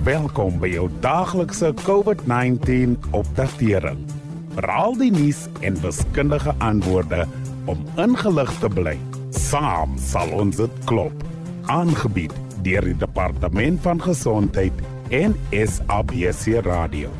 Welkom by jou daaglikse COVID-19 opdatering. Veral die nuus en wiskundige antwoorde om ingelig te bly. Saam sal ons dit klop. Aangebied deur die Departement van Gesondheid en SABC Radio.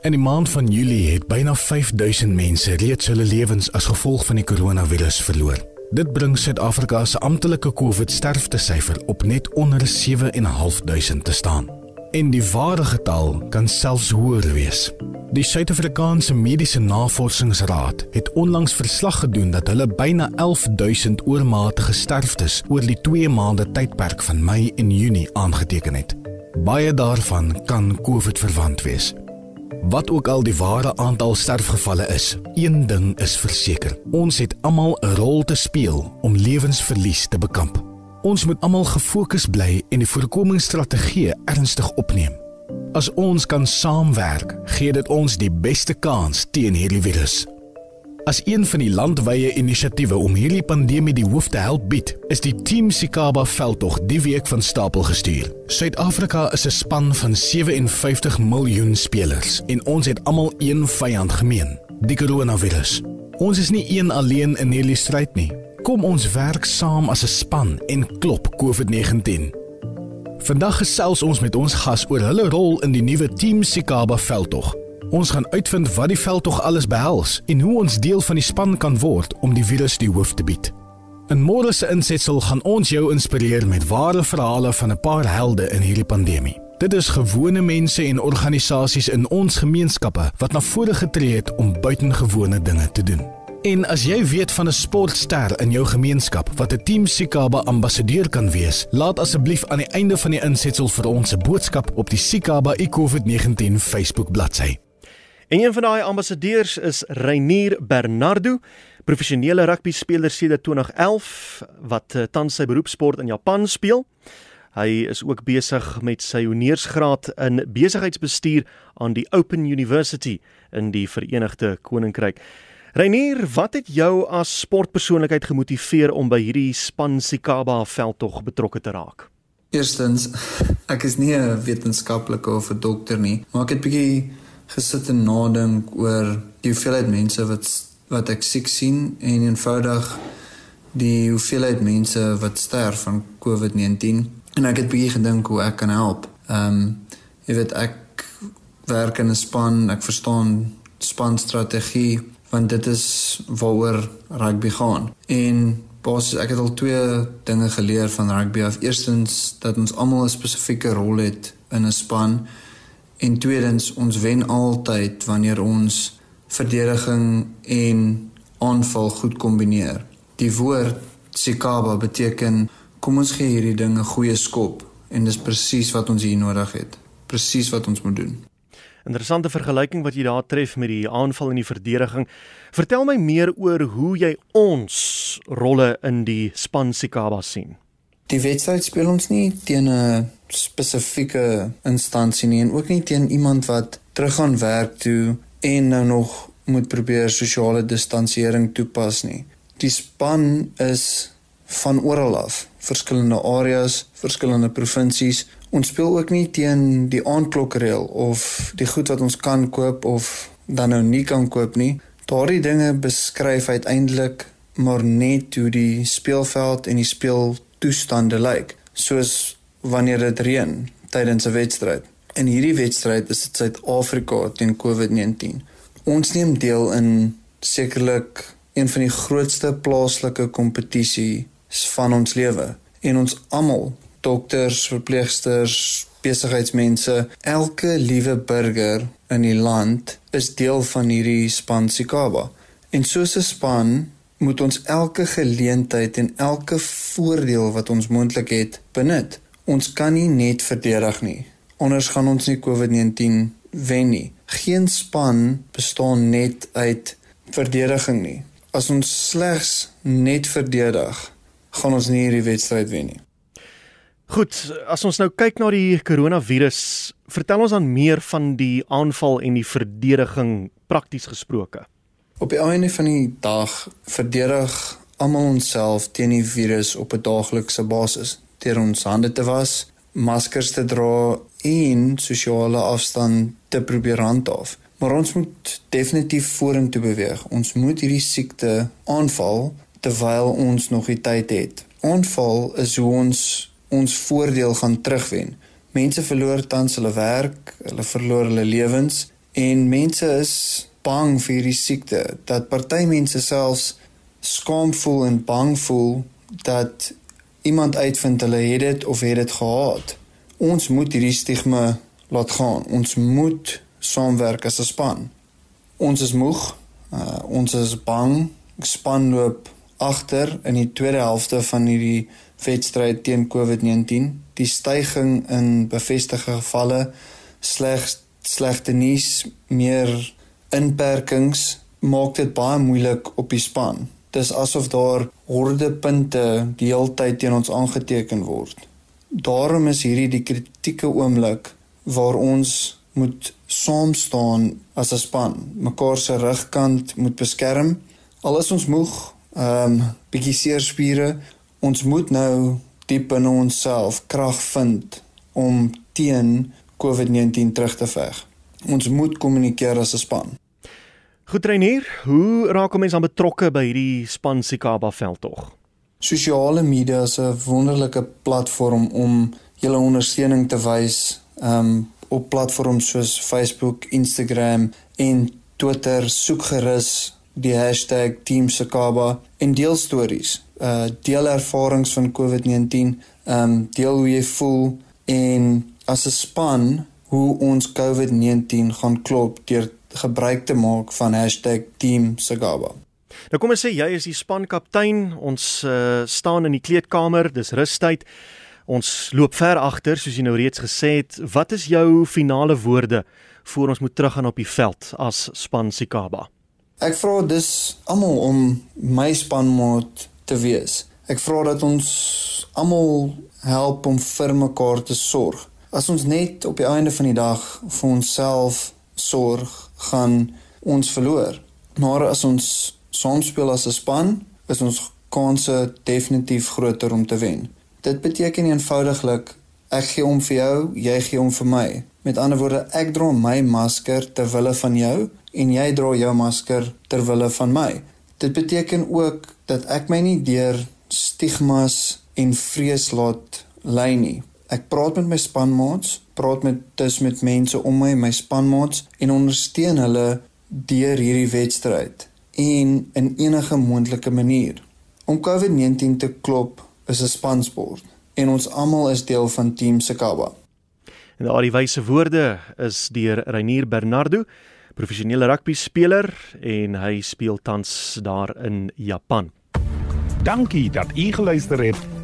In die maand van Julie het byna 5000 mense reeds hulle lewens as gevolg van die koronavirus verloor. Dit bring Suid-Afrika se amptelike COVID-sterftesyfer op net onder 7.500 te staan. En die ware getal kan selfs hoër wees. Die Suid-Afrikaanse Mediese Navorsingsraad het onlangs verslag gedoen dat hulle byna 11000 oormatige sterftes oor die 2 maande tydperk van Mei en Junie aangeteken het. Baie daarvan kan COVID verwant wees. Wat ook al die ware aantal sterfgevalle is, een ding is verseker. Ons het almal 'n rol te speel om lewensverlies te bekamp. Ons moet almal gefokus bly en die voorkomingsstrategieë ernstig opneem. As ons kan saamwerk, gee dit ons die beste kans teen hierdie virus. As een van die landwyse inisiatiewe om hierdie pandemie die hoof te help bied, is die Team Sikaba veldtog die week van stapel gestuur. Suid-Afrika is 'n span van 57 miljoen spelers en ons het almal een vyand gemeen, die koronavirus. Ons is nie een alleen in hierdie stryd nie. Kom ons werk saam as 'n span en klop COVID-19. Vandag gesels ons met ons gas oor hulle rol in die nuwe Team Sikaba veldtog. Ons gaan uitvind wat die veldtog alles behels en hoe ons deel van die span kan word om die virus die hoof te bied. In môre se insetsel gaan ons jou inspireer met ware verhale van 'n paar helde in hierdie pandemie. Dit is gewone mense en organisasies in ons gemeenskappe wat na vore getree het om buitengewone dinge te doen. En as jy weet van 'n sportster in jou gemeenskap wat 'n Team Sikaba ambassadeur kan wees, laat asseblief aan die einde van die insetsel vir ons 'n boodskap op die Sikaba COVID-19 Facebook bladsy. En een van daai ambassadeurs is Reinier Bernardo, professionele rugby speler sedert 2011 wat uh, tans sy beroepsport in Japan speel. Hy is ook besig met sy honeursgraad in besigheidsbestuur aan die Open University in die Verenigde Koninkryk. Reinier, wat het jou as sportpersoonlikheid gemotiveer om by hierdie span Sikaba veldtog betrokke te raak? Eerstens, ek is nie 'n wetenskaplike of 'n dokter nie, maar ek het bietjie gesit en nadink oor die hoeveelheid mense wat wat ek siek sien en eenvoudig die hoeveelheid mense wat sterf van COVID-19 en ek het bietjie gedink hoe ek kan help. Ehm um, jy weet ek werk in 'n span, ek verstaan spanstrategie want dit is waaroor rugby gaan. En basies ek het al twee dinge geleer van rugby. Eerstens dat ons almal 'n spesifieke rol het in 'n span En tweedens, ons wen altyd wanneer ons verdediging en aanval goed kombineer. Die woord Sikaba beteken kom ons gee hierdie ding 'n goeie skop en dis presies wat ons hier nodig het. Presies wat ons moet doen. Interessante vergelyking wat jy daar tref met die aanval en die verdediging. Vertel my meer oor hoe jy ons rolle in die span Sikaba sien. Die wedstryd speel ons nie teen 'n spesifieke instansie nie en ook nie teen iemand wat terug gaan werk toe en nou nog moet probeer sosiale distansiering toepas nie. Die span is van oral af, verskillende areas, verskillende provinsies. Ons speel ook nie teen die aandklokreël of die goed wat ons kan koop of dan nou nie kan koop nie. Daardie dinge beskryf uiteindelik maar net hoe die speelveld en die speeltoestande lyk. Soos wanneer dit reën tydens 'n wedstryd. In hierdie wedstryd is dit Suid-Afrika teen COVID-19. Ons neem deel in sekerlik een van die grootste plaaslike kompetisies van ons lewe en ons almal, dokters, verpleegsters, besigheidsmense, elke liewe burger in die land is deel van hierdie span Sikaba. En soos 'n span moet ons elke geleentheid en elke voordeel wat ons moontlik het benut Ons kan nie net verdedig nie. Anders gaan ons nie COVID-19 wen nie. Geen span bestaan net uit verdediging nie. As ons slegs net verdedig, gaan ons nie hierdie wedstryd wen nie. Goed, as ons nou kyk na die koronavirus, vertel ons dan meer van die aanval en die verdediging prakties gesproke. Op die einde van die dag verdedig almal onsself teen die virus op 'n daaglikse basis deur ons hande te was, maskers te dra en sosiale afstand te probeer handhaaf. Maar ons moet definitief vorentoe beweeg. Ons moet hierdie siekte aanval terwyl ons nog die tyd het. Aanval is hoe ons ons voordeel gaan terugwen. Mense verloor tans hulle werk, hulle verloor hulle lewens en mense is bang vir hierdie siekte dat party mense selfs skaam voel en bang voel dat iemand uitvind hulle het dit of het dit gehad. Ons moet hierdie stigma laat gaan. Ons moet saamwerk as 'n span. Ons is moeg. Uh, ons is bang. Span loop agter in die tweede helfte van hierdie wedstryd teen COVID-19. Die stygings in bevestigde gevalle, sleg slegte nuus, meer inperkings maak dit baie moeilik op die span. Dis asof daar horde punte die hele tyd teen ons aangeteken word. Daarom is hierdie die kritieke oomblik waar ons moet saam staan as 'n span, mekaar se rugkant moet beskerm. Al is ons moeg, ehm um, bietjie seer spiere, ons moet nou diep in onsself krag vind om teen COVID-19 terug te veg. Ons moet kommunikeer as 'n span. Goed Reinier, hoe raak 'n mens dan betrokke by hierdie span Sikaba veldtog? Sosiale media is 'n wonderlike platform om julle ondersteuning te wys, um op platforms soos Facebook, Instagram en Twitter soek gerus die hashtag Team Sikaba en deel stories. Uh deel ervarings van COVID-19, um deel hoe jy voel en as 'n span hoe ons COVID-19 gaan klop deur gebruik te maak van #teamsagaba. Nou kom ons sê jy is die spankaptein. Ons uh, staan in die kleedkamer, dis rustyd. Ons loop ver agter soos jy nou reeds gesê het. Wat is jou finale woorde voor ons moet teruggaan op die veld as span Sikaba? Ek vra dis almal om my spanmaat te wees. Ek vra dat ons almal help om vir mekaar te sorg. As ons net op die einde van die dag vir onsself sorg, gaan ons verloor. Maar as ons saam speel as 'n span, is ons kanse definitief groter om te wen. Dit beteken eenvoudiglik ek gee om vir jou, jy gee om vir my. Met ander woorde, ek dra my masker ter wille van jou en jy dra jou masker ter wille van my. Dit beteken ook dat ek my nie deur stigmas en vrees laat lei nie. Ek praat met my spanmaats, praat met dus met mense om my, my spanmaats en ondersteun hulle deur hierdie wedstryd en in enige moontlike manier. Om COVID-19 te klop is 'n spansport en ons almal is deel van Team Sakaba. En daardie wyse woorde is deur Reinier Bernardo, professionele rugby speler en hy speel tans daar in Japan. Dankie dat u geluister het